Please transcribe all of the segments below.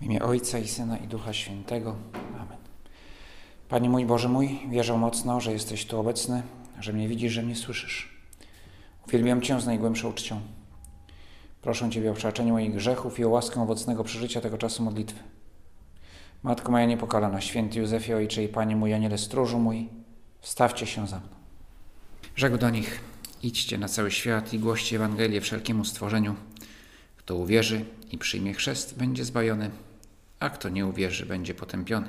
W imię Ojca i Syna i Ducha Świętego. Amen. Panie mój, Boże mój, wierzę mocno, że jesteś tu obecny, że mnie widzisz, że mnie słyszysz. Uwielbiam Cię z najgłębszą uczcią. Proszę Ciebie o przebaczenie moich grzechów i o łaskę owocnego przeżycia tego czasu modlitwy. Matko moja niepokalana, święty Józefie, Ojcze i Panie mój, Aniele stróżu mój, wstawcie się za mną. Rzekł do nich, idźcie na cały świat i głoście Ewangelię wszelkiemu stworzeniu. Kto uwierzy i przyjmie chrzest, będzie zbawiony, a kto nie uwierzy, będzie potępiony.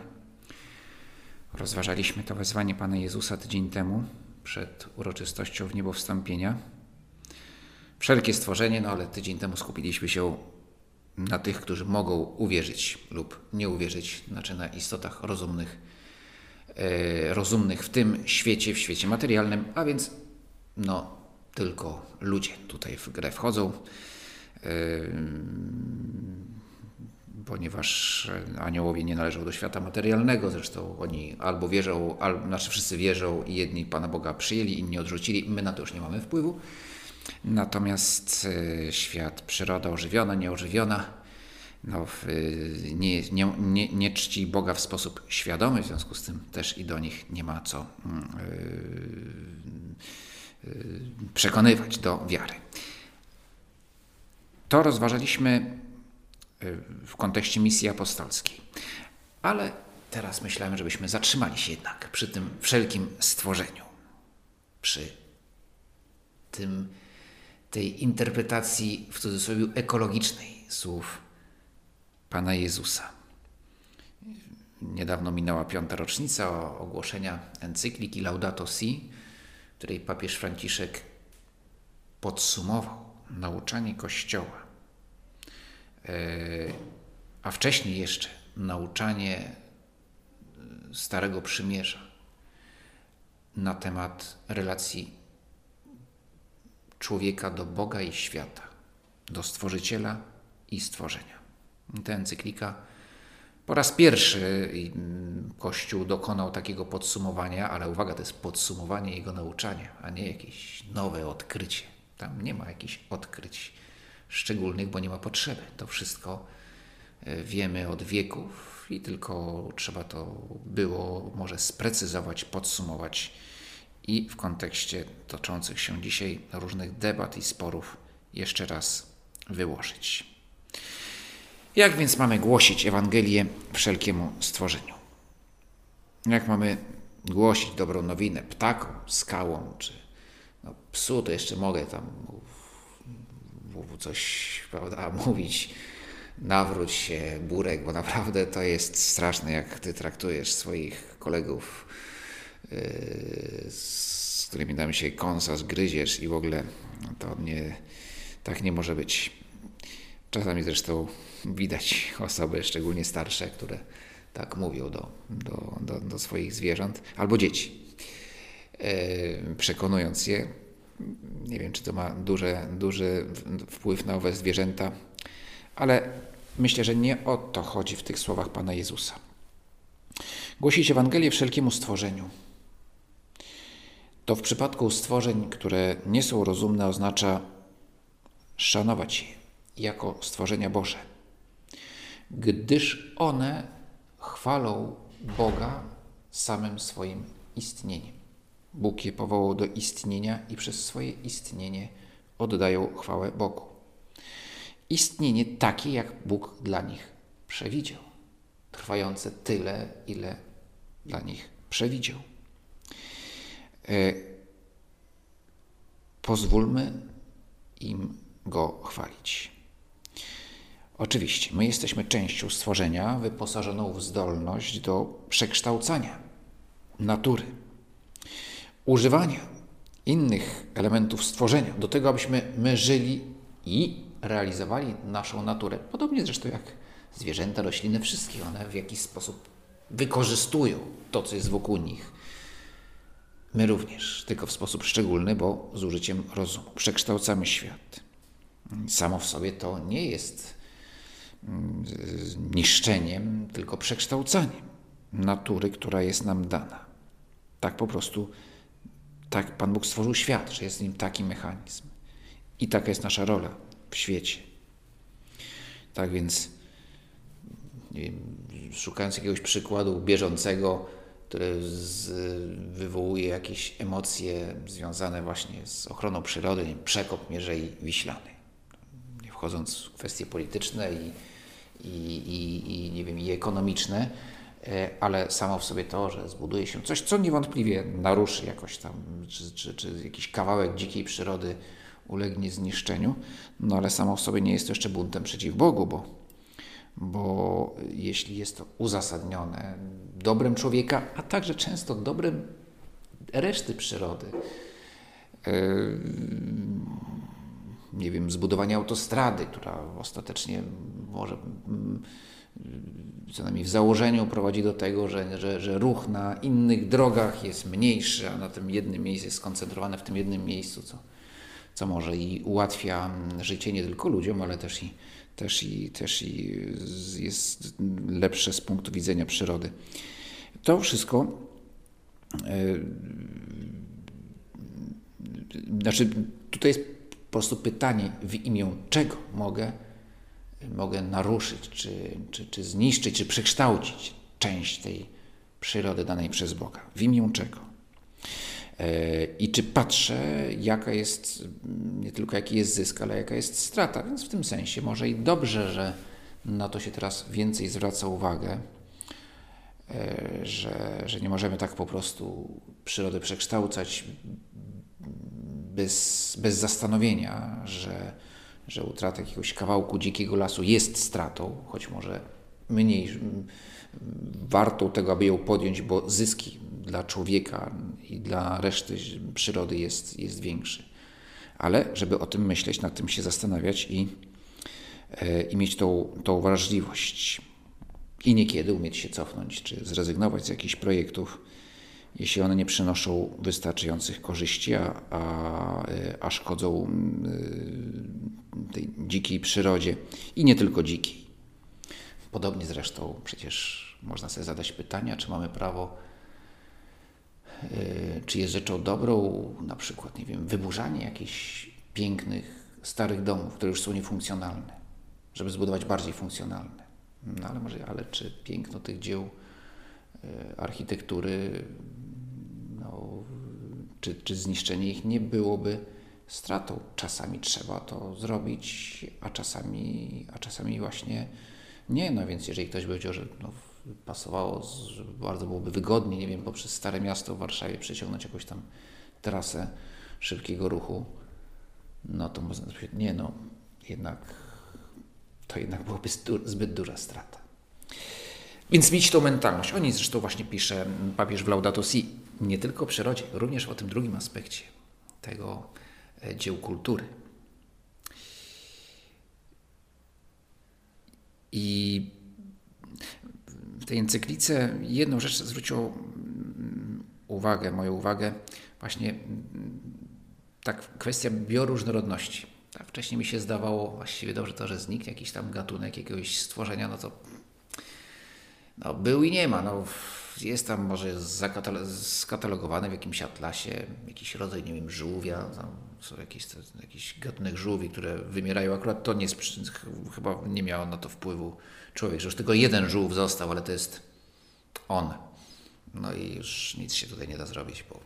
Rozważaliśmy to wezwanie Pana Jezusa tydzień temu, przed uroczystością w niebo wstąpienia. Wszelkie stworzenie, no ale tydzień temu skupiliśmy się na tych, którzy mogą uwierzyć lub nie uwierzyć, znaczy na istotach rozumnych, e, rozumnych w tym świecie, w świecie materialnym, a więc no tylko ludzie tutaj w grę wchodzą ponieważ aniołowie nie należą do świata materialnego, zresztą oni albo wierzą, albo, znaczy wszyscy wierzą i jedni Pana Boga przyjęli, inni odrzucili, my na to już nie mamy wpływu. Natomiast e, świat, przyroda ożywiona, nieożywiona, no, nie, nie, nie, nie czci Boga w sposób świadomy, w związku z tym też i do nich nie ma co yy, yy, przekonywać do wiary. To rozważaliśmy y, w kontekście misji apostolskiej. Ale teraz myślałem, żebyśmy zatrzymali się jednak przy tym wszelkim stworzeniu, przy tym, tej interpretacji w cudzysłowie ekologicznej słów Pana Jezusa. Niedawno minęła piąta rocznica ogłoszenia encykliki Laudato Si, której papież Franciszek podsumował nauczanie Kościoła, e, a wcześniej jeszcze nauczanie e, Starego Przymierza na temat relacji człowieka do Boga i świata, do Stworzyciela i stworzenia. Ta encyklika po raz pierwszy Kościół dokonał takiego podsumowania, ale uwaga, to jest podsumowanie jego nauczania, a nie jakieś nowe odkrycie. Tam nie ma jakichś odkryć szczególnych, bo nie ma potrzeby. To wszystko e, wiemy od wieków i tylko trzeba to było może sprecyzować, podsumować i w kontekście toczących się dzisiaj różnych debat i sporów jeszcze raz wyłożyć. Jak więc mamy głosić Ewangelię wszelkiemu stworzeniu? Jak mamy głosić dobrą nowinę ptakom, skałom czy psu to jeszcze mogę tam coś prawda, mówić, nawróć się, burek, bo naprawdę to jest straszne, jak ty traktujesz swoich kolegów, yy, z którymi tam się kąsa zgryziesz i w ogóle to nie, tak nie może być. Czasami zresztą widać osoby, szczególnie starsze, które tak mówią do, do, do, do swoich zwierząt albo dzieci. E, przekonując je. Nie wiem, czy to ma duży, duży wpływ na owe zwierzęta, ale myślę, że nie o to chodzi w tych słowach Pana Jezusa. Głosić Ewangelię wszelkiemu stworzeniu. To w przypadku stworzeń, które nie są rozumne, oznacza szanować je jako stworzenia Boże, gdyż one chwalą Boga samym swoim istnieniem. Bóg je powołał do istnienia i przez swoje istnienie oddają chwałę Bogu. Istnienie takie, jak Bóg dla nich przewidział, trwające tyle, ile dla nich przewidział. E, pozwólmy im go chwalić. Oczywiście, my jesteśmy częścią stworzenia wyposażoną w zdolność do przekształcania natury używania innych elementów stworzenia do tego, abyśmy my żyli i realizowali naszą naturę. Podobnie zresztą jak zwierzęta, rośliny, wszystkie one w jakiś sposób wykorzystują to, co jest wokół nich. My również, tylko w sposób szczególny, bo z użyciem rozumu. Przekształcamy świat. Samo w sobie to nie jest mm, niszczeniem, tylko przekształcaniem natury, która jest nam dana. Tak po prostu tak Pan Bóg stworzył świat, że jest w nim taki mechanizm. I taka jest nasza rola w świecie. Tak więc wiem, szukając jakiegoś przykładu bieżącego, który z, wywołuje jakieś emocje związane właśnie z ochroną przyrody, wiem, przekop Mierzei Wiślanej. Nie wchodząc w kwestie polityczne i, i, i, i, nie wiem, i ekonomiczne, ale samo w sobie to, że zbuduje się coś, co niewątpliwie naruszy jakoś tam, czy, czy, czy jakiś kawałek dzikiej przyrody ulegnie zniszczeniu, no ale samo w sobie nie jest to jeszcze buntem przeciw Bogu, bo, bo jeśli jest to uzasadnione dobrem człowieka, a także często dobrem reszty przyrody, yy, nie wiem, zbudowanie autostrady, która ostatecznie może mm, co najmniej w założeniu prowadzi do tego, że, że, że ruch na innych drogach jest mniejszy, a na tym jednym miejscu jest skoncentrowane w tym jednym miejscu, co, co może i ułatwia życie nie tylko ludziom, ale też i, też i, też i jest lepsze z punktu widzenia przyrody. To wszystko yy, znaczy tutaj jest po prostu pytanie, w imię czego mogę, mogę naruszyć, czy, czy, czy zniszczyć, czy przekształcić część tej przyrody danej przez Boga. W imię czego? E, I czy patrzę, jaka jest, nie tylko jaki jest zysk, ale jaka jest strata. Więc w tym sensie może i dobrze, że na to się teraz więcej zwraca uwagę, e, że, że nie możemy tak po prostu przyrodę przekształcać bez, bez zastanowienia, że, że utrata jakiegoś kawałku dzikiego lasu jest stratą, choć może mniej warto tego, aby ją podjąć, bo zyski dla człowieka i dla reszty przyrody jest, jest większy. Ale żeby o tym myśleć, nad tym się zastanawiać i, e, i mieć tą, tą wrażliwość. I niekiedy umieć się cofnąć, czy zrezygnować z jakichś projektów, jeśli one nie przynoszą wystarczających korzyści, a, a, a szkodzą tej dzikiej przyrodzie i nie tylko dzikiej. Podobnie zresztą przecież można sobie zadać pytania, czy mamy prawo, y, czy jest rzeczą dobrą, na przykład, nie wiem, wyburzanie jakichś pięknych, starych domów, które już są niefunkcjonalne, żeby zbudować bardziej funkcjonalne. No ale może, ale czy piękno tych dzieł y, architektury no, czy, czy zniszczenie ich nie byłoby stratą. Czasami trzeba to zrobić, a czasami, a czasami właśnie nie. No więc jeżeli ktoś powiedział, że no, pasowało, że bardzo byłoby wygodnie, nie wiem, poprzez Stare Miasto w Warszawie przeciągnąć jakąś tam trasę szybkiego ruchu, no to można powiedzieć, nie no, jednak to jednak byłoby zbyt duża strata. Więc mieć tą mentalność. O niej zresztą właśnie pisze papież w Laudato Si. Nie tylko o przyrodzie, również o tym drugim aspekcie tego dzieł kultury. I w tej encyklice jedną rzecz zwróciło mm, uwagę, moją uwagę, właśnie mm, tak kwestia bioróżnorodności. Tak, wcześniej mi się zdawało właściwie dobrze to, że zniknie jakiś tam gatunek jakiegoś stworzenia, no to no, był i nie ma. No, jest tam może skatalogowany w jakimś atlasie jakiś rodzaj, nie wiem, żółwia, tam są jakieś, jakiś gatunek żółwi, które wymierają. Akurat to nie, chyba nie miało na to wpływu człowiek, że już tylko jeden żółw został, ale to jest on. No i już nic się tutaj nie da zrobić, bo,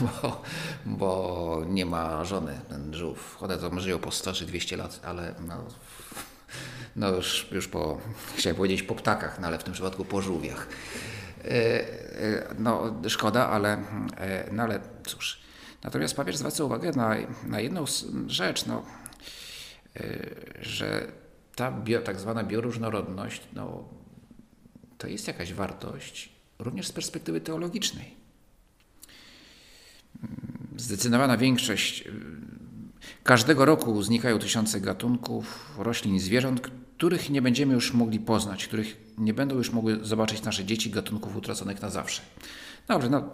bo, bo nie ma żony ten żółw. One to żyją po 100 czy 200 lat, ale no, no już, już po, chciałem powiedzieć po ptakach, no ale w tym przypadku po żółwiach. E, e, no szkoda, ale, e, no ale cóż. Natomiast papież zwraca uwagę na, na jedną rzecz, no, że ta bio, tak zwana bioróżnorodność, no, to jest jakaś wartość również z perspektywy teologicznej. Zdecydowana większość Każdego roku znikają tysiące gatunków roślin i zwierząt, których nie będziemy już mogli poznać, których nie będą już mogły zobaczyć nasze dzieci, gatunków utraconych na zawsze. Dobrze, no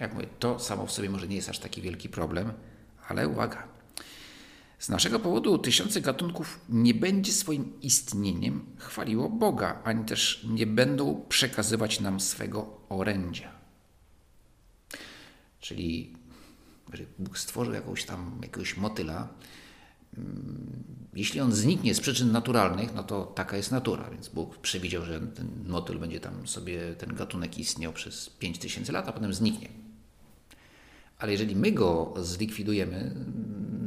jak mówię, to samo w sobie może nie jest aż taki wielki problem, ale uwaga. Z naszego powodu tysiące gatunków nie będzie swoim istnieniem chwaliło Boga, ani też nie będą przekazywać nam swego orędzia. Czyli Bóg stworzył jakąś tam, jakiegoś motyla, jeśli on zniknie z przyczyn naturalnych, no to taka jest natura, więc Bóg przewidział, że ten motyl będzie tam sobie, ten gatunek istniał przez 5000 lat, a potem zniknie. Ale jeżeli my go zlikwidujemy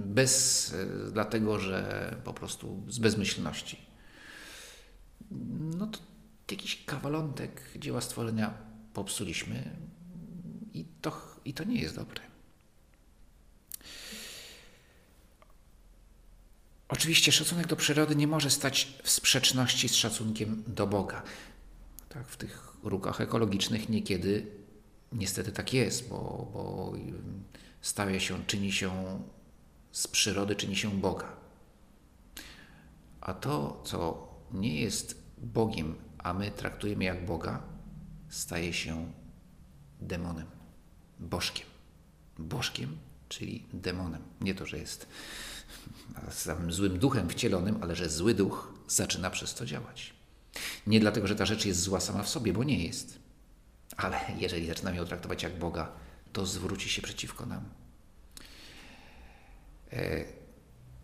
bez, dlatego że po prostu z bezmyślności, no to jakiś kawalątek dzieła stworzenia popsuliśmy i to, i to nie jest dobre. Oczywiście szacunek do przyrody nie może stać w sprzeczności z szacunkiem do Boga. Tak, w tych ruchach ekologicznych niekiedy niestety tak jest, bo, bo stawia się, czyni się z przyrody, czyni się Boga. A to, co nie jest Bogiem, a my traktujemy jak Boga, staje się demonem, bożkiem. Bożkiem, czyli demonem. Nie to, że jest samym złym duchem wcielonym, ale że zły duch zaczyna przez to działać. Nie dlatego, że ta rzecz jest zła sama w sobie, bo nie jest. Ale jeżeli zaczynamy ją traktować jak Boga, to zwróci się przeciwko nam. E,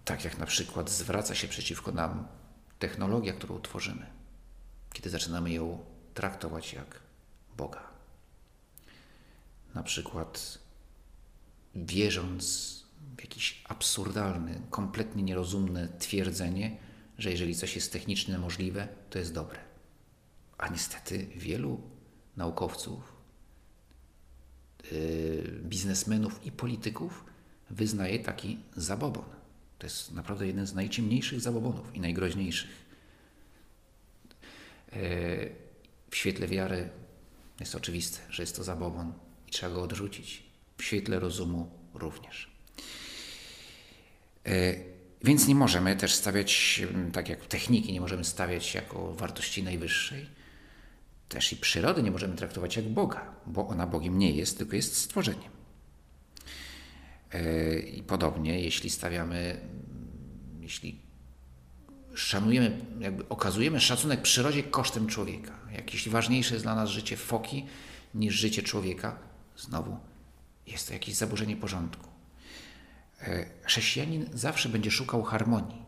tak jak na przykład zwraca się przeciwko nam technologia, którą tworzymy, kiedy zaczynamy ją traktować jak Boga. Na przykład wierząc w jakieś absurdalne, kompletnie nierozumne twierdzenie, że jeżeli coś jest technicznie możliwe, to jest dobre. A niestety wielu naukowców, yy, biznesmenów i polityków wyznaje taki zabobon. To jest naprawdę jeden z najciemniejszych zabobonów i najgroźniejszych. Yy, w świetle wiary jest oczywiste, że jest to zabobon i trzeba go odrzucić. W świetle rozumu również. E, więc nie możemy też stawiać, tak jak techniki, nie możemy stawiać jako wartości najwyższej. Też i przyrody nie możemy traktować jak Boga, bo ona Bogiem nie jest, tylko jest stworzeniem. E, I podobnie, jeśli stawiamy, jeśli szanujemy, jakby okazujemy szacunek przyrodzie kosztem człowieka. Jak jeśli ważniejsze jest dla nas życie foki niż życie człowieka, znowu jest to jakieś zaburzenie porządku. E, chrześcijanin zawsze będzie szukał harmonii,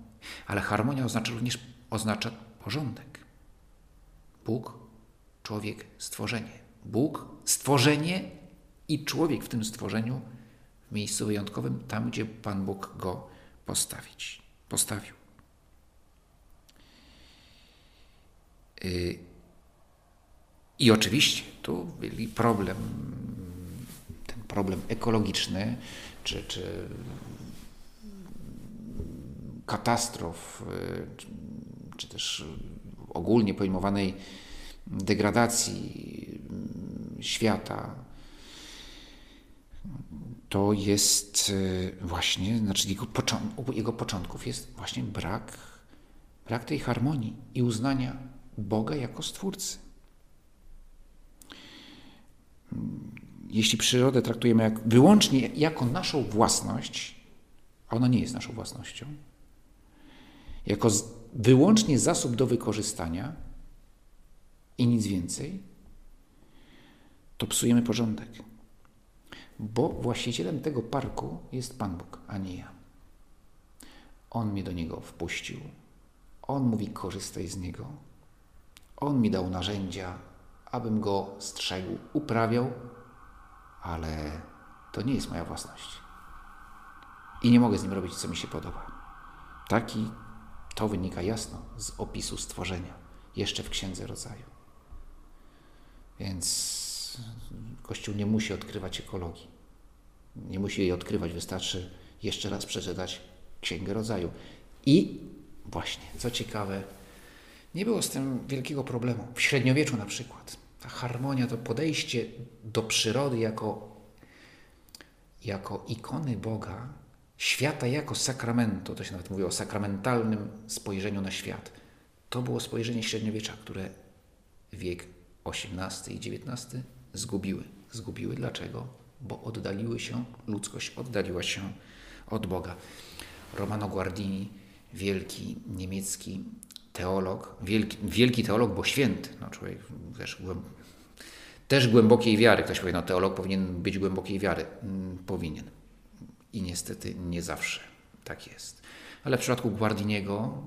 ale harmonia oznacza również oznacza porządek. Bóg, człowiek, stworzenie. Bóg, stworzenie i człowiek w tym stworzeniu w miejscu wyjątkowym, tam gdzie Pan Bóg go postawić, postawił. Y, I oczywiście tu byli problem, ten problem ekologiczny, czy, czy katastrof, czy, czy też ogólnie pojmowanej degradacji świata, to jest właśnie, znaczy jego, jego początków jest właśnie brak, brak tej harmonii i uznania Boga jako Stwórcy. Jeśli przyrodę traktujemy jak, wyłącznie jako naszą własność, a ona nie jest naszą własnością, jako wyłącznie zasób do wykorzystania i nic więcej, to psujemy porządek. Bo właścicielem tego parku jest Pan Bóg, a nie ja. On mnie do niego wpuścił. On mówi: korzystaj z niego. On mi dał narzędzia, abym go strzegł, uprawiał ale to nie jest moja własność. I nie mogę z nim robić, co mi się podoba. Taki to wynika jasno z opisu stworzenia, jeszcze w Księdze Rodzaju. Więc Kościół nie musi odkrywać ekologii. Nie musi jej odkrywać, wystarczy jeszcze raz przeczytać Księgę Rodzaju. I właśnie, co ciekawe, nie było z tym wielkiego problemu. W średniowieczu na przykład ta harmonia, to podejście do przyrody jako, jako ikony Boga, świata jako sakramentu, to się nawet mówi o sakramentalnym spojrzeniu na świat. To było spojrzenie średniowiecza, które wiek XVIII i XIX zgubiły. Zgubiły dlaczego? Bo oddaliły się, ludzkość oddaliła się od Boga. Romano Guardini, wielki niemiecki teolog, wielki, wielki teolog, bo święty, no człowiek też, też głębokiej wiary. Ktoś powie, no teolog powinien być głębokiej wiary. Mm, powinien. I niestety nie zawsze tak jest. Ale w przypadku Guardiniego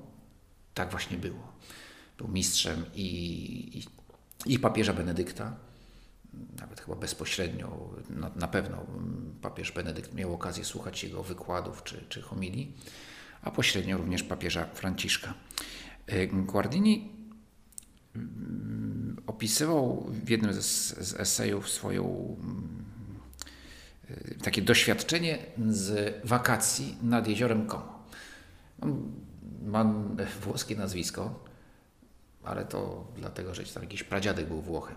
tak właśnie było. Był mistrzem i, i, i papieża Benedykta, nawet chyba bezpośrednio, na, na, pewno papież Benedykt miał okazję słuchać jego wykładów czy, czy homilii, a pośrednio również papieża Franciszka. E, Guardini mm, opisywał w jednym z, z esejów swoją e, takie doświadczenie z wakacji nad jeziorem Como. Ma włoskie nazwisko, ale to dlatego, że tam jakiś pradziadek był Włochem.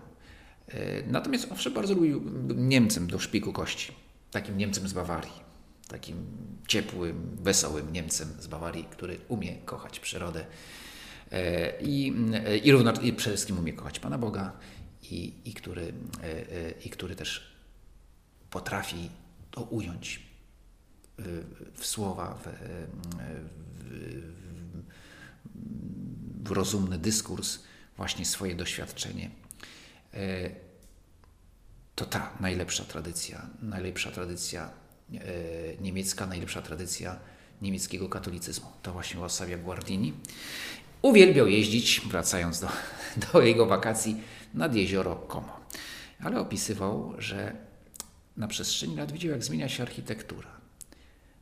E, natomiast owszem, bardzo lubił Niemcem do szpiku kości. Takim Niemcem z Bawarii. Takim ciepłym, wesołym Niemcem z Bawarii, który umie kochać przyrodę. E, I, e, i, równo, i przede wszystkim umie kochać Pana Boga i, i, który, i który też potrafi to ująć w słowa, w, w, w rozumny dyskurs, właśnie swoje doświadczenie. E, to ta najlepsza tradycja, najlepsza tradycja e, niemiecka, najlepsza tradycja niemieckiego katolicyzmu. To właśnie uosabia Guardini. Uwielbiał jeździć, wracając do, do jego wakacji, nad jezioro Como. Ale opisywał, że na przestrzeni lat widział, jak zmienia się architektura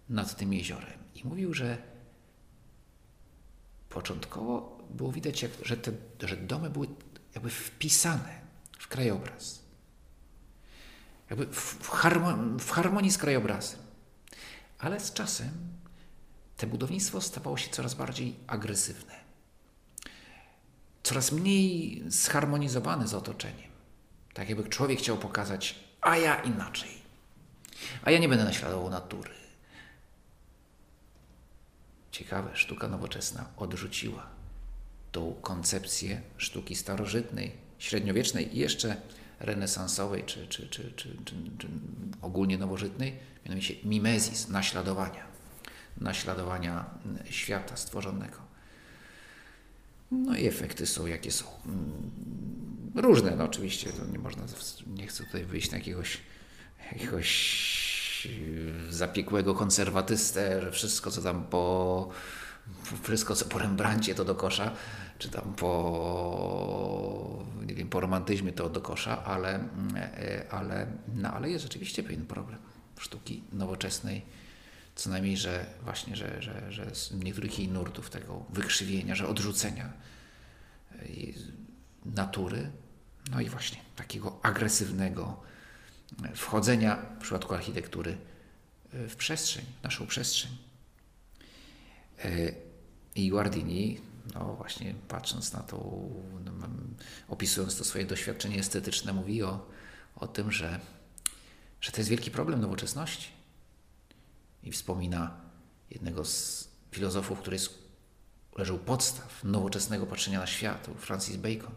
nad tym jeziorem. I mówił, że początkowo było widać, jak, że te że domy były jakby wpisane w krajobraz. Jakby w, harmonii, w harmonii z krajobrazem. Ale z czasem te budownictwo stawało się coraz bardziej agresywne. Coraz mniej zharmonizowane z otoczeniem. Tak jakby człowiek chciał pokazać, a ja inaczej. A ja nie będę naśladował natury. Ciekawe, sztuka nowoczesna odrzuciła tą koncepcję sztuki starożytnej, średniowiecznej i jeszcze renesansowej, czy, czy, czy, czy, ogólnie nowożytnej, mianowicie mimezis, naśladowania, naśladowania świata stworzonego. No i efekty są jakie są. Mm, różne, no oczywiście, to nie można, nie chcę tutaj wyjść na jakiegoś, jakiegoś zapiekłego konserwatystę, że wszystko co tam po wszystko co po Rembrandcie to do kosza, czy tam po, nie wiem, po romantyzmie to do kosza, ale, e, ale, no, ale jest rzeczywiście pewien problem sztuki nowoczesnej, co najmniej, że właśnie, że, że, że z niektórych jej nurtów tego wykrzywienia, że odrzucenia e, natury, no i właśnie takiego agresywnego e, wchodzenia w przypadku architektury w przestrzeń, naszą przestrzeń. I Guardini no właśnie patrząc na to, no, opisując to swoje doświadczenie estetyczne, mówi o, o tym, że, że to jest wielki problem nowoczesności. I wspomina jednego z filozofów, który jest, leży u podstaw nowoczesnego patrzenia na świat, Francis Bacon,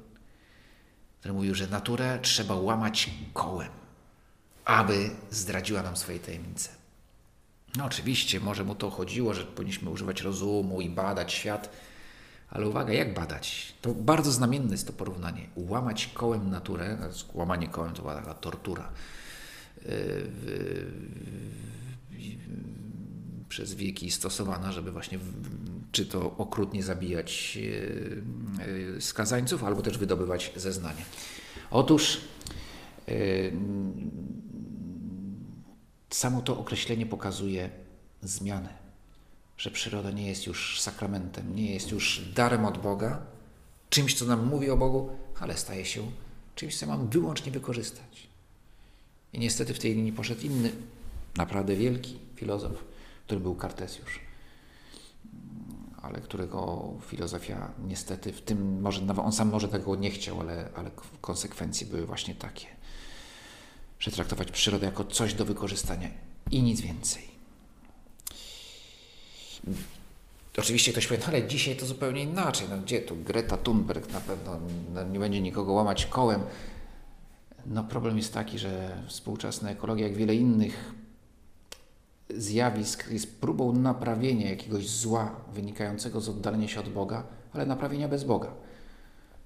który mówił, że naturę trzeba łamać kołem, aby zdradziła nam swoje tajemnice. No oczywiście, może mu to chodziło, że powinniśmy używać rozumu i badać świat, ale uwaga, jak badać? To bardzo znamienne jest to porównanie. Łamać kołem naturę, łamanie kołem to była taka tortura. Yy, przez wieki stosowana, żeby właśnie czy to okrutnie zabijać yy, yy, skazańców, albo też wydobywać zeznania. Otóż samo to określenie pokazuje zmianę że przyroda nie jest już sakramentem, nie jest już darem od Boga, czymś, co nam mówi o Bogu, ale staje się czymś, co mam wyłącznie wykorzystać. I niestety w tej linii poszedł inny, naprawdę wielki filozof, który był Kartezjusz, ale którego filozofia niestety w tym, może nawet on sam może tego nie chciał, ale, ale konsekwencje były właśnie takie, że traktować przyrodę jako coś do wykorzystania i nic więcej. Oczywiście ktoś powie, no ale dzisiaj to zupełnie inaczej. No gdzie tu Greta Thunberg na pewno no nie będzie nikogo łamać kołem. No problem jest taki, że współczesna ekologia, jak wiele innych zjawisk, jest próbą naprawienia jakiegoś zła wynikającego z oddalenia się od Boga, ale naprawienia bez Boga.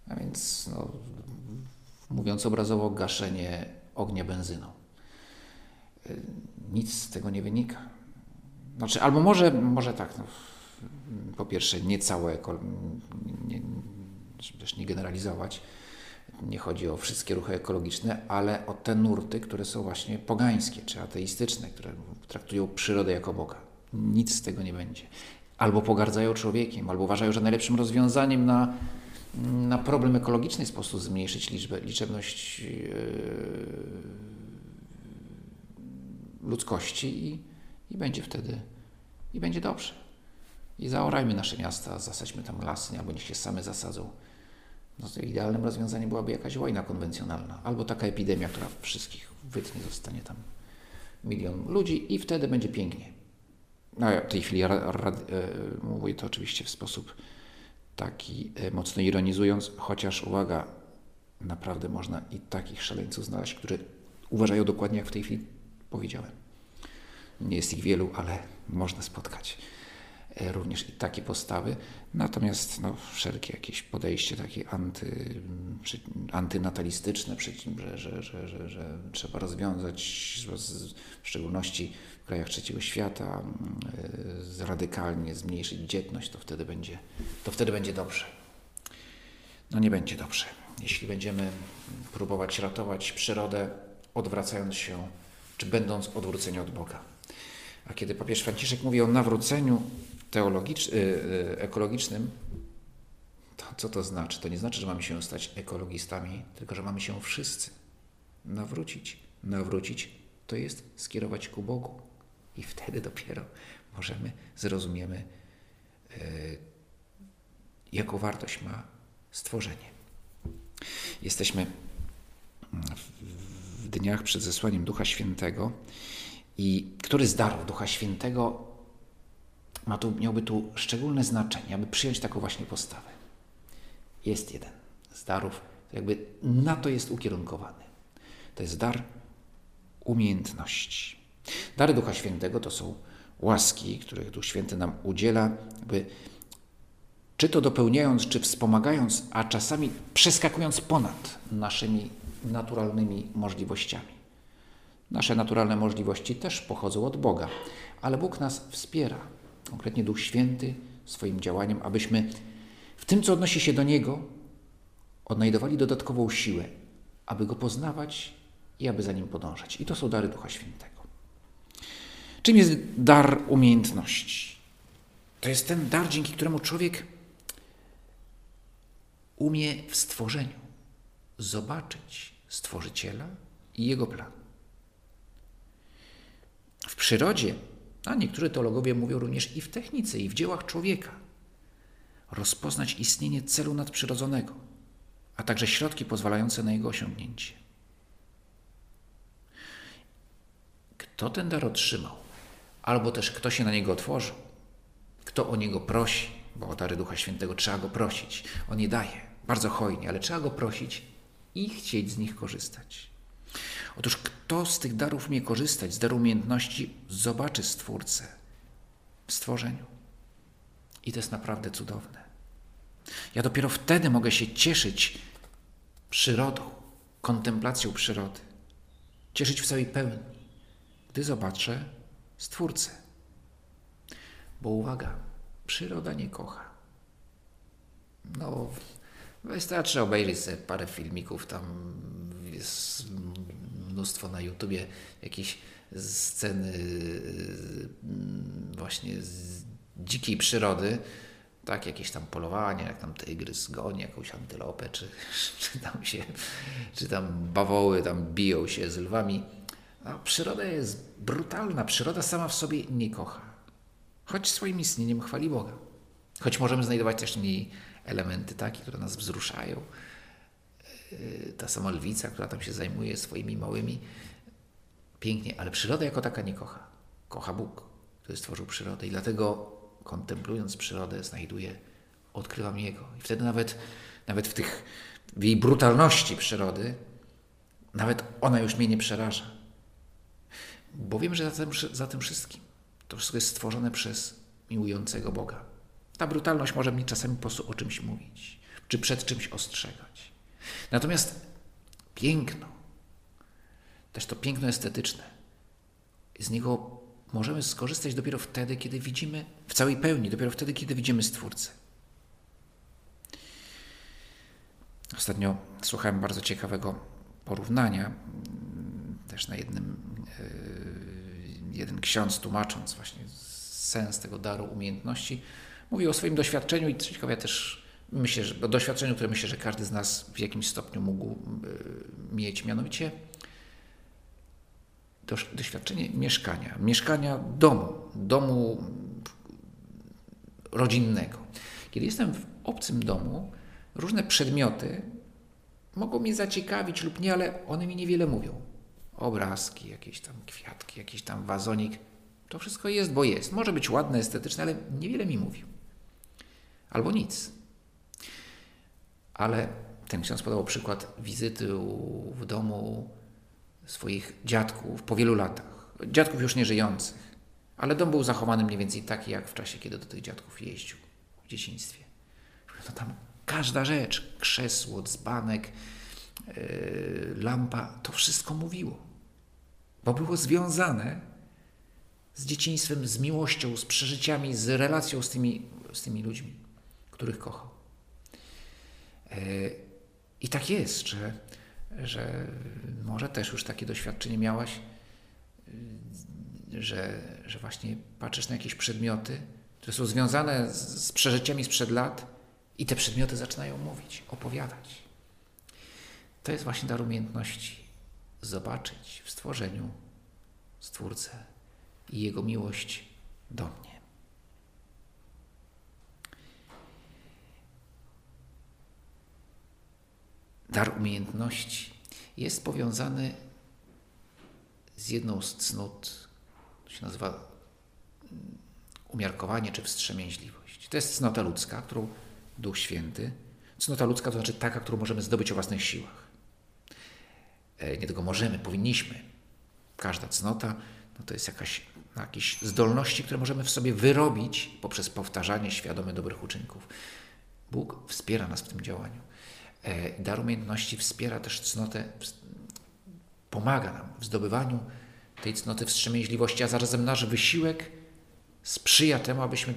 A więc, no, mówiąc obrazowo, gaszenie ognia benzyną. Nic z tego nie wynika. Znaczy, albo może, może tak, no, po pierwsze nie całe, nie, żeby też nie generalizować, nie chodzi o wszystkie ruchy ekologiczne, ale o te nurty, które są właśnie pogańskie czy ateistyczne, które traktują przyrodę jako Boga. Nic z tego nie będzie. Albo pogardzają człowiekiem, albo uważają, że najlepszym rozwiązaniem na, na problem ekologiczny jest po prostu zmniejszyć liczbę, liczebność yy, ludzkości i, i będzie wtedy i będzie dobrze. I zaorajmy nasze miasta, zasadźmy tam lasy, albo niech się same zasadzą. No idealnym rozwiązaniem byłaby jakaś wojna konwencjonalna, albo taka epidemia, która wszystkich wytnie, zostanie tam milion ludzi i wtedy będzie pięknie. No ja w tej chwili ra, ra, e, mówię to oczywiście w sposób taki e, mocno ironizując, chociaż uwaga, naprawdę można i takich szaleńców znaleźć, którzy uważają dokładnie jak w tej chwili powiedziałem. Nie jest ich wielu, ale można spotkać e, również i takie postawy. Natomiast no, wszelkie jakieś podejście takie anty, antynatalistyczne, że, że, że, że, że trzeba rozwiązać, w szczególności w krajach trzeciego świata, e, radykalnie zmniejszyć dzietność, to wtedy będzie, to wtedy będzie dobrze. No nie będzie dobrze. Jeśli będziemy próbować ratować przyrodę, odwracając się, czy będąc odwróceni od Boga. A kiedy papież Franciszek mówi o nawróceniu y, y, ekologicznym, to co to znaczy? To nie znaczy, że mamy się stać ekologistami, tylko że mamy się wszyscy nawrócić. Nawrócić to jest skierować ku Bogu. I wtedy dopiero możemy, zrozumiemy, y, jaką wartość ma stworzenie. Jesteśmy w dniach przed zesłaniem Ducha Świętego i który z darów Ducha Świętego ma tu, miałby tu szczególne znaczenie, aby przyjąć taką właśnie postawę? Jest jeden z darów, jakby na to jest ukierunkowany. To jest dar umiejętności. Dary Ducha Świętego to są łaski, których Duch Święty nam udziela, by czy to dopełniając, czy wspomagając, a czasami przeskakując ponad naszymi naturalnymi możliwościami. Nasze naturalne możliwości też pochodzą od Boga, ale Bóg nas wspiera, konkretnie Duch Święty, swoim działaniem, abyśmy w tym, co odnosi się do Niego, odnajdowali dodatkową siłę, aby Go poznawać i aby za Nim podążać. I to są dary Ducha Świętego. Czym jest dar umiejętności? To jest ten dar, dzięki któremu człowiek umie w stworzeniu zobaczyć Stworzyciela i Jego plan. W przyrodzie, a niektórzy teologowie mówią również i w technice, i w dziełach człowieka, rozpoznać istnienie celu nadprzyrodzonego, a także środki pozwalające na jego osiągnięcie. Kto ten dar otrzymał, albo też kto się na niego otworzył, kto o niego prosi, bo o dary Ducha Świętego trzeba go prosić, on nie daje, bardzo hojnie, ale trzeba go prosić i chcieć z nich korzystać. Otóż kto z tych darów umie korzystać, z daru umiejętności, zobaczy Stwórcę w stworzeniu. I to jest naprawdę cudowne. Ja dopiero wtedy mogę się cieszyć przyrodą, kontemplacją przyrody, cieszyć w całej pełni, gdy zobaczę Stwórcę. Bo uwaga, przyroda nie kocha. No, wystarczy obejrzeć sobie parę filmików, tam mnóstwo na YouTubie jakieś sceny mm, właśnie z dzikiej przyrody, tak, jakieś tam polowania, jak tam tygrys goni jakąś antylopę, czy, czy tam się, czy tam bawoły tam biją się z lwami. A przyroda jest brutalna, przyroda sama w sobie nie kocha. Choć swoim istnieniem chwali Boga. Choć możemy znajdować też w niej elementy takie, które nas wzruszają, ta sama lwica, która tam się zajmuje swoimi małymi, pięknie, ale przyroda jako taka nie kocha. Kocha Bóg, który stworzył przyrodę i dlatego kontemplując przyrodę znajduję, odkrywam Jego. I wtedy nawet, nawet w, tych, w jej brutalności przyrody, nawet ona już mnie nie przeraża. Bo wiem, że za tym, za tym wszystkim to wszystko jest stworzone przez miłującego Boga. Ta brutalność może mi czasami po prostu o czymś mówić, czy przed czymś ostrzegać. Natomiast piękno, też to piękno estetyczne, z niego możemy skorzystać dopiero wtedy, kiedy widzimy w całej pełni, dopiero wtedy, kiedy widzimy Stwórcę. Ostatnio słuchałem bardzo ciekawego porównania, też na jednym, e, jeden ksiądz tłumacząc właśnie sens tego daru umiejętności, mówił o swoim doświadczeniu i ciekawe, też myślę, że o doświadczeniu, które myślę, że każdy z nas w jakimś stopniu mógł e, mieć, mianowicie doświadczenie mieszkania, mieszkania domu, domu rodzinnego. Kiedy jestem w obcym domu, różne przedmioty mogą mnie zaciekawić lub nie, ale one mi niewiele mówią. Obrazki, jakieś tam kwiatki, jakiś tam wazonik. To wszystko jest, bo jest. Może być ładne, estetyczne, ale niewiele mi mówi. Albo nic. Ale ten ksiądz podał przykład wizyty w domu swoich dziadków po wielu latach. Dziadków już nie żyjących. Ale dom był zachowany mniej więcej taki, jak w czasie, kiedy do tych dziadków jeździł w dzieciństwie. No tam każda rzecz, krzesło, dzbanek, yy, lampa, to wszystko mówiło. Bo było związane z dzieciństwem, z miłością, z przeżyciami, z relacją z tymi, z tymi ludźmi, których kochał. I tak jest, że że może też już takie doświadczenie miałaś, że, że właśnie patrzysz na jakieś przedmioty, które są związane z, z przeżyciami sprzed lat i te przedmioty zaczynają mówić, opowiadać. To jest właśnie dar umiejętności zobaczyć w stworzeniu Stwórcę i Jego miłość do mnie. Dar umiejętności jest powiązany z jedną z cnót, to się nazywa mm, umiarkowanie czy wstrzemięźliwość. To jest cnota ludzka, którą Duch Święty, cnota ludzka to znaczy taka, którą możemy zdobyć o własnych siłach. E, nie tylko możemy, powinniśmy. Każda cnota no to jest jakaś, jakieś zdolności, które możemy w sobie wyrobić poprzez powtarzanie świadome dobrych uczynków. Bóg wspiera nas w tym działaniu. E, dar umiejętności wspiera też cnotę, pomaga nam w zdobywaniu tej cnoty wstrzemięźliwości, a zarazem nasz wysiłek sprzyja temu, abyśmy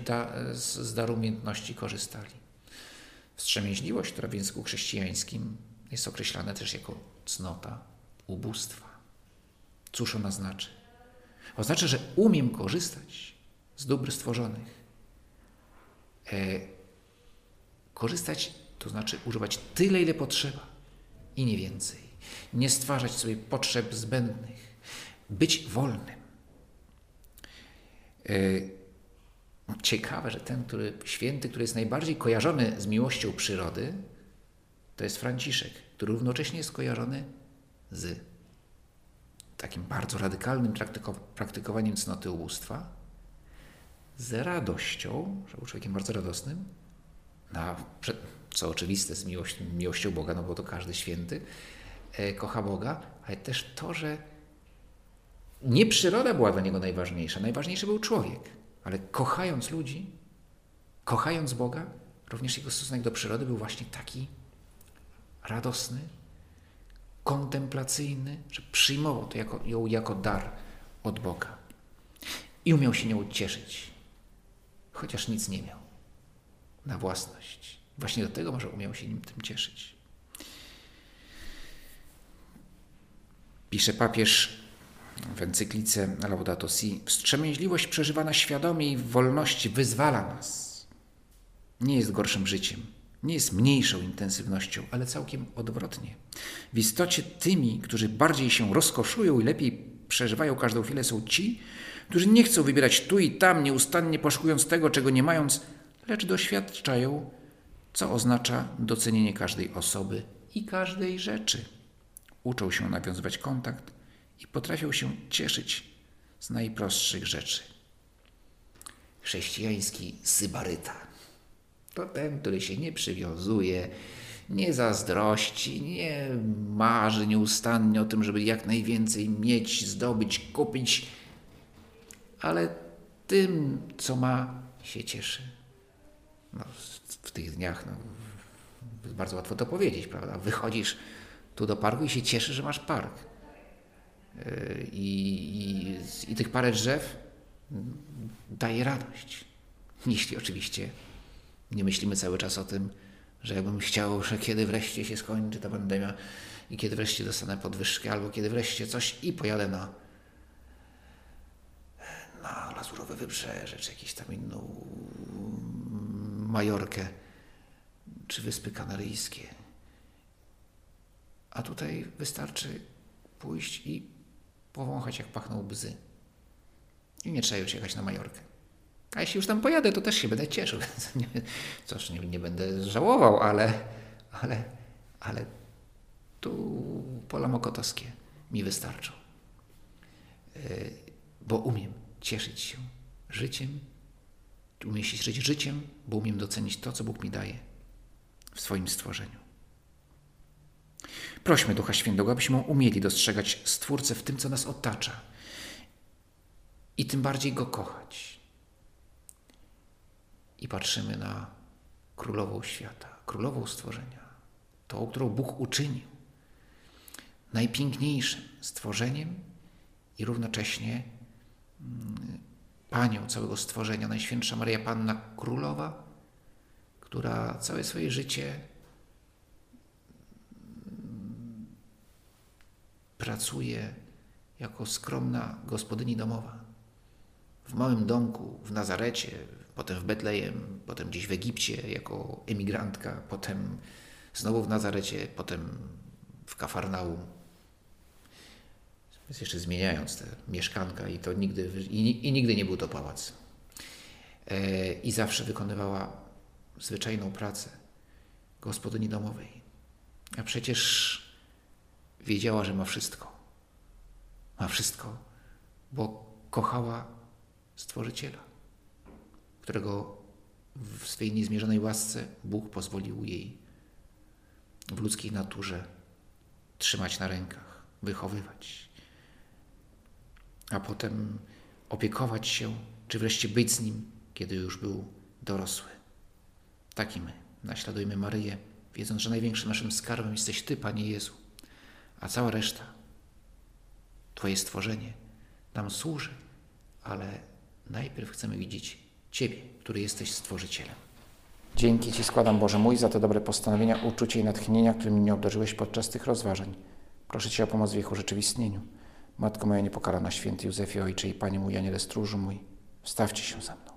z, z daru umiejętności korzystali. Wstrzemięźliwość, która w języku chrześcijańskim jest określana też jako cnota ubóstwa. Cóż ona znaczy? Oznacza, że umiem korzystać z dóbr stworzonych. E, korzystać to znaczy używać tyle, ile potrzeba i nie więcej. Nie stwarzać sobie potrzeb zbędnych. Być wolnym. E, ciekawe, że ten który, święty, który jest najbardziej kojarzony z miłością przyrody, to jest Franciszek, który równocześnie jest kojarzony z takim bardzo radykalnym praktykowaniem cnoty ubóstwa, z radością, że był człowiekiem bardzo radosnym, na, co oczywiste z miłość, miłością Boga, no bo to każdy święty e, kocha Boga, ale też to, że nie przyroda była dla niego najważniejsza, najważniejszy był człowiek, ale kochając ludzi, kochając Boga, również jego stosunek do przyrody był właśnie taki radosny, kontemplacyjny, że przyjmował to jako, ją jako dar od Boga. I umiał się nią cieszyć, chociaż nic nie miał na własność. Właśnie do tego może umiał się nim tym cieszyć. Pisze papież w encyklice Laudato Si, wstrzemięźliwość przeżywana świadomie i w wolności wyzwala nas. Nie jest gorszym życiem, nie jest mniejszą intensywnością, ale całkiem odwrotnie. W istocie tymi, którzy bardziej się rozkoszują i lepiej przeżywają każdą chwilę, są ci, którzy nie chcą wybierać tu i tam, nieustannie poszukując tego, czego nie mając, lecz doświadczają co oznacza docenienie każdej osoby i każdej rzeczy. Uczą się nawiązywać kontakt i potrafią się cieszyć z najprostszych rzeczy. Chrześcijański sybaryta to ten, który się nie przywiązuje, nie zazdrości, nie marzy nieustannie o tym, żeby jak najwięcej mieć, zdobyć, kupić, ale tym, co ma, się cieszy. No, w tych dniach no, bardzo łatwo to powiedzieć, prawda? Wychodzisz tu do parku i się cieszysz, że masz park. Yy, I, i, i tych parę drzew mm, daje radość. Jeśli oczywiście nie myślimy cały czas o tym, że jakbym chciał, że kiedy wreszcie się skończy ta pandemia i kiedy wreszcie dostanę podwyżkę, albo kiedy wreszcie coś i pojadę na, na Lazurowe Wybrzeże, czy jakieś tam inną Majorkę, czy Wyspy Kanaryjskie. A tutaj wystarczy pójść i powąchać, jak pachną bzy. I nie trzeba już jechać na Majorkę. A jeśli już tam pojadę, to też się będę cieszył. Cóż, nie, nie będę żałował, ale, ale, ale tu pola mokotowskie mi wystarczą. Yy, Bo umiem cieszyć się życiem, umiem się cieszyć życiem, bo umiem docenić to, co Bóg mi daje w swoim stworzeniu. Prośmy Ducha Świętego, abyśmy umieli dostrzegać Stwórcę w tym, co nas otacza i tym bardziej Go kochać. I patrzymy na Królową Świata, Królową Stworzenia, tą, którą Bóg uczynił najpiękniejszym stworzeniem i równocześnie mm, Panią całego stworzenia, Najświętsza Maria Panna Królowa, która całe swoje życie pracuje jako skromna gospodyni domowa. W małym domku w Nazarecie, potem w Betlejem, potem gdzieś w Egipcie jako emigrantka, potem znowu w Nazarecie, potem w Kafarnaum. Więc jeszcze zmieniając te mieszkanka i to nigdy, i, i nigdy nie był to pałac. E, I zawsze wykonywała zwyczajną pracę gospodyni domowej. A przecież wiedziała, że ma wszystko. Ma wszystko, bo kochała Stworzyciela, którego w swej niezmierzonej łasce Bóg pozwolił jej w ludzkiej naturze trzymać na rękach, wychowywać, a potem opiekować się, czy wreszcie być z nim, kiedy już był dorosły. Tak i my naśladujmy Maryję, wiedząc, że największym naszym skarbem jesteś Ty, Panie Jezu, a cała reszta, Twoje stworzenie, nam służy, ale najpierw chcemy widzieć Ciebie, który jesteś Stworzycielem. Dzięki Ci składam, Boże mój, za te dobre postanowienia, uczucie i natchnienia, którymi mnie obdarzyłeś podczas tych rozważań. Proszę Cię o pomoc w ich urzeczywistnieniu. Matko moja niepokalana, święty Józefie, Ojcze i Panie mój, Aniele stróżu mój, wstawcie się za mną.